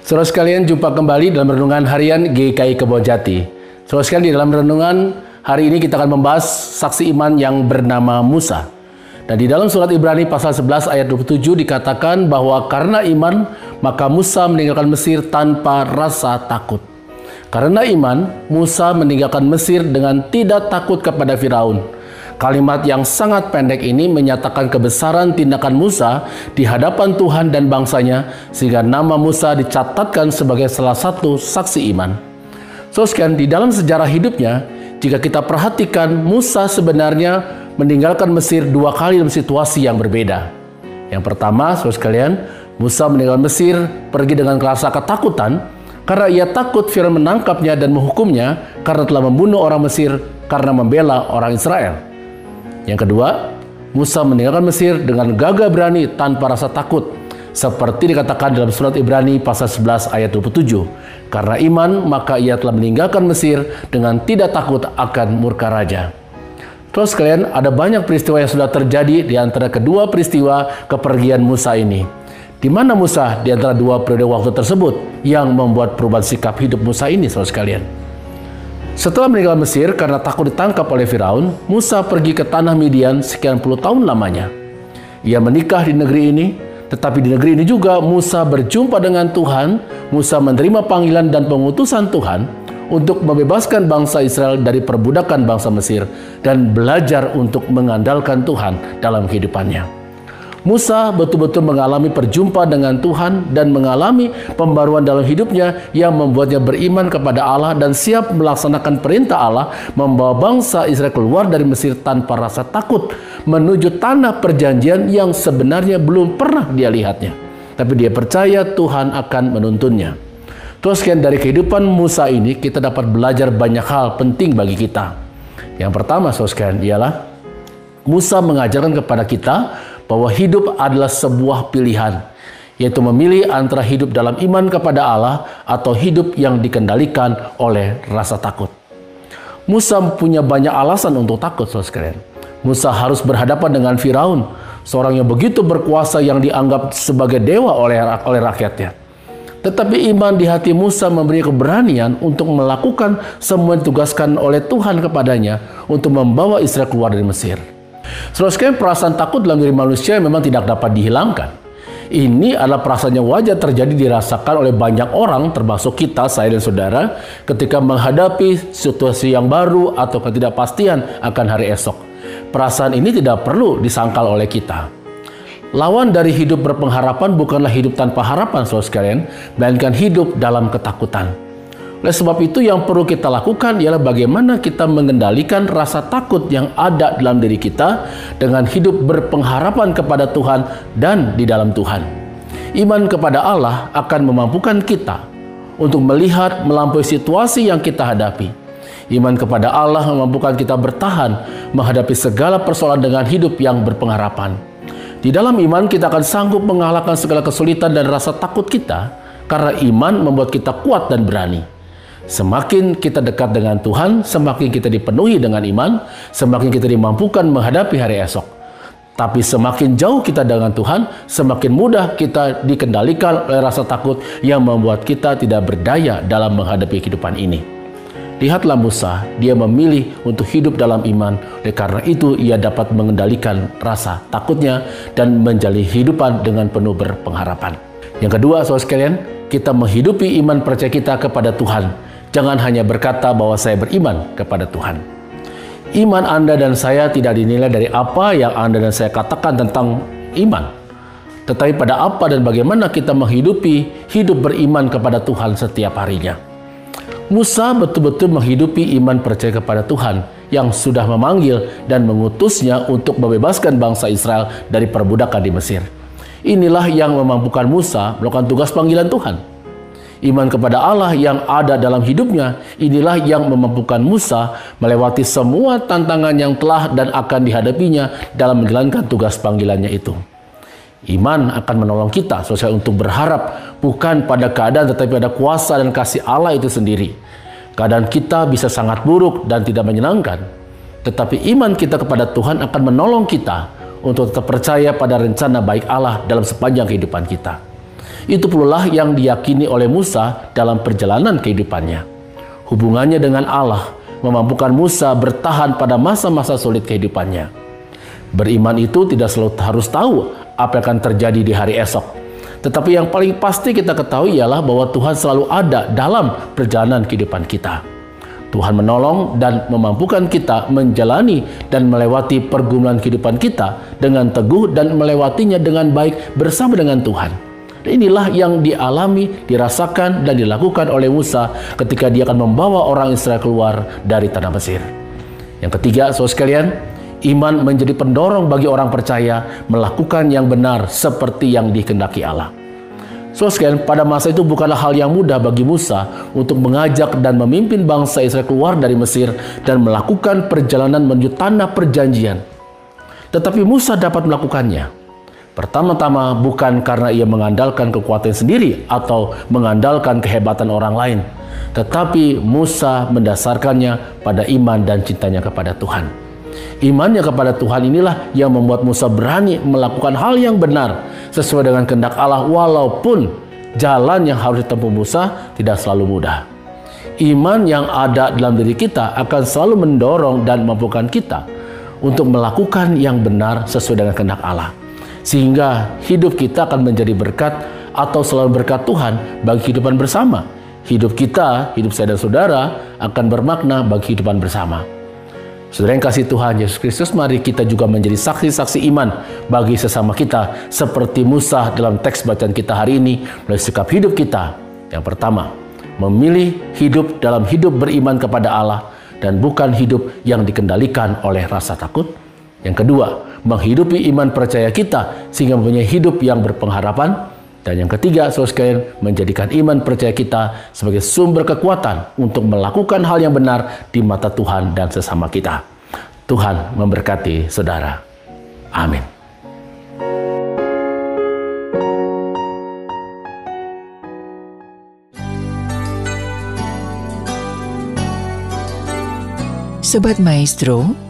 Saudara sekalian, jumpa kembali dalam renungan harian GKI Kebonjati. Saudara sekalian, di dalam renungan hari ini kita akan membahas saksi iman yang bernama Musa. Dan di dalam surat Ibrani pasal 11 ayat 27 dikatakan bahwa karena iman, maka Musa meninggalkan Mesir tanpa rasa takut. Karena iman, Musa meninggalkan Mesir dengan tidak takut kepada Firaun Kalimat yang sangat pendek ini menyatakan kebesaran tindakan Musa di hadapan Tuhan dan bangsanya sehingga nama Musa dicatatkan sebagai salah satu saksi iman. So sekian di dalam sejarah hidupnya, jika kita perhatikan Musa sebenarnya meninggalkan Mesir dua kali dalam situasi yang berbeda. Yang pertama, saudara sekalian, Musa meninggalkan Mesir pergi dengan rasa ketakutan karena ia takut Firaun menangkapnya dan menghukumnya karena telah membunuh orang Mesir karena membela orang Israel. Yang kedua, Musa meninggalkan Mesir dengan gagah berani tanpa rasa takut. Seperti dikatakan dalam surat Ibrani pasal 11 ayat 27. Karena iman, maka ia telah meninggalkan Mesir dengan tidak takut akan murka raja. Terus kalian, ada banyak peristiwa yang sudah terjadi di antara kedua peristiwa kepergian Musa ini. Di mana Musa di antara dua periode waktu tersebut yang membuat perubahan sikap hidup Musa ini, saudara sekalian? Setelah meninggal Mesir karena takut ditangkap oleh Firaun, Musa pergi ke tanah Midian sekian puluh tahun lamanya. Ia menikah di negeri ini, tetapi di negeri ini juga Musa berjumpa dengan Tuhan. Musa menerima panggilan dan pengutusan Tuhan untuk membebaskan bangsa Israel dari perbudakan bangsa Mesir dan belajar untuk mengandalkan Tuhan dalam kehidupannya. Musa betul-betul mengalami perjumpaan dengan Tuhan dan mengalami pembaruan dalam hidupnya yang membuatnya beriman kepada Allah dan siap melaksanakan perintah Allah membawa bangsa Israel keluar dari Mesir tanpa rasa takut menuju tanah perjanjian yang sebenarnya belum pernah dia lihatnya. Tapi dia percaya Tuhan akan menuntunnya. Terus dari kehidupan Musa ini kita dapat belajar banyak hal penting bagi kita. Yang pertama, saudara ialah Musa mengajarkan kepada kita bahwa hidup adalah sebuah pilihan, yaitu memilih antara hidup dalam iman kepada Allah atau hidup yang dikendalikan oleh rasa takut. Musa punya banyak alasan untuk takut, saudara sekalian. Musa harus berhadapan dengan Firaun, seorang yang begitu berkuasa yang dianggap sebagai dewa oleh oleh rakyatnya. Tetapi iman di hati Musa memberi keberanian untuk melakukan semua yang ditugaskan oleh Tuhan kepadanya untuk membawa Israel keluar dari Mesir. Saudara sekalian, perasaan takut dalam diri manusia memang tidak dapat dihilangkan. Ini adalah perasaan yang wajar terjadi dirasakan oleh banyak orang, termasuk kita, saya dan saudara, ketika menghadapi situasi yang baru atau ketidakpastian akan hari esok. Perasaan ini tidak perlu disangkal oleh kita. Lawan dari hidup berpengharapan bukanlah hidup tanpa harapan, saudara sekalian, melainkan hidup dalam ketakutan. Oleh sebab itu yang perlu kita lakukan ialah bagaimana kita mengendalikan rasa takut yang ada dalam diri kita dengan hidup berpengharapan kepada Tuhan dan di dalam Tuhan. Iman kepada Allah akan memampukan kita untuk melihat melampaui situasi yang kita hadapi. Iman kepada Allah memampukan kita bertahan menghadapi segala persoalan dengan hidup yang berpengharapan. Di dalam iman kita akan sanggup mengalahkan segala kesulitan dan rasa takut kita karena iman membuat kita kuat dan berani. Semakin kita dekat dengan Tuhan, semakin kita dipenuhi dengan iman, semakin kita dimampukan menghadapi hari esok. Tapi semakin jauh kita dengan Tuhan, semakin mudah kita dikendalikan oleh rasa takut yang membuat kita tidak berdaya dalam menghadapi kehidupan ini. Lihatlah Musa, dia memilih untuk hidup dalam iman. Oleh karena itu, ia dapat mengendalikan rasa takutnya dan menjalani kehidupan dengan penuh berpengharapan. Yang kedua, saudara sekalian, kita menghidupi iman percaya kita kepada Tuhan Jangan hanya berkata bahwa saya beriman kepada Tuhan. Iman Anda dan saya tidak dinilai dari apa yang Anda dan saya katakan tentang iman, tetapi pada apa dan bagaimana kita menghidupi hidup beriman kepada Tuhan setiap harinya. Musa betul-betul menghidupi iman percaya kepada Tuhan yang sudah memanggil dan mengutusnya untuk membebaskan bangsa Israel dari perbudakan di Mesir. Inilah yang memampukan Musa melakukan tugas panggilan Tuhan Iman kepada Allah yang ada dalam hidupnya inilah yang memampukan Musa melewati semua tantangan yang telah dan akan dihadapinya dalam menjalankan tugas panggilannya itu. Iman akan menolong kita sosial untuk berharap bukan pada keadaan tetapi pada kuasa dan kasih Allah itu sendiri. Keadaan kita bisa sangat buruk dan tidak menyenangkan. Tetapi iman kita kepada Tuhan akan menolong kita untuk tetap percaya pada rencana baik Allah dalam sepanjang kehidupan kita. Itu pula yang diyakini oleh Musa dalam perjalanan kehidupannya. Hubungannya dengan Allah memampukan Musa bertahan pada masa-masa sulit kehidupannya. Beriman itu tidak selalu harus tahu apa yang akan terjadi di hari esok. Tetapi yang paling pasti kita ketahui ialah bahwa Tuhan selalu ada dalam perjalanan kehidupan kita. Tuhan menolong dan memampukan kita menjalani dan melewati pergumulan kehidupan kita dengan teguh dan melewatinya dengan baik bersama dengan Tuhan. Inilah yang dialami, dirasakan, dan dilakukan oleh Musa ketika dia akan membawa orang Israel keluar dari tanah Mesir. Yang ketiga, saudara sekalian, iman menjadi pendorong bagi orang percaya melakukan yang benar seperti yang dikehendaki Allah. Saudara sekalian, pada masa itu bukanlah hal yang mudah bagi Musa untuk mengajak dan memimpin bangsa Israel keluar dari Mesir dan melakukan perjalanan menuju tanah perjanjian. Tetapi Musa dapat melakukannya Pertama-tama bukan karena ia mengandalkan kekuatan sendiri atau mengandalkan kehebatan orang lain, tetapi Musa mendasarkannya pada iman dan cintanya kepada Tuhan. Imannya kepada Tuhan inilah yang membuat Musa berani melakukan hal yang benar sesuai dengan kehendak Allah walaupun jalan yang harus ditempuh Musa tidak selalu mudah. Iman yang ada dalam diri kita akan selalu mendorong dan memampukan kita untuk melakukan yang benar sesuai dengan kehendak Allah sehingga hidup kita akan menjadi berkat atau selalu berkat Tuhan bagi kehidupan bersama. Hidup kita, hidup saya dan saudara akan bermakna bagi kehidupan bersama. Saudara yang kasih Tuhan Yesus Kristus, mari kita juga menjadi saksi-saksi iman bagi sesama kita seperti Musa dalam teks bacaan kita hari ini melalui sikap hidup kita. Yang pertama, memilih hidup dalam hidup beriman kepada Allah dan bukan hidup yang dikendalikan oleh rasa takut. Yang kedua, menghidupi iman percaya kita sehingga mempunyai hidup yang berpengharapan. Dan yang ketiga, saudara sekalian, menjadikan iman percaya kita sebagai sumber kekuatan untuk melakukan hal yang benar di mata Tuhan dan sesama kita. Tuhan memberkati saudara. Amin. Sobat Maestro,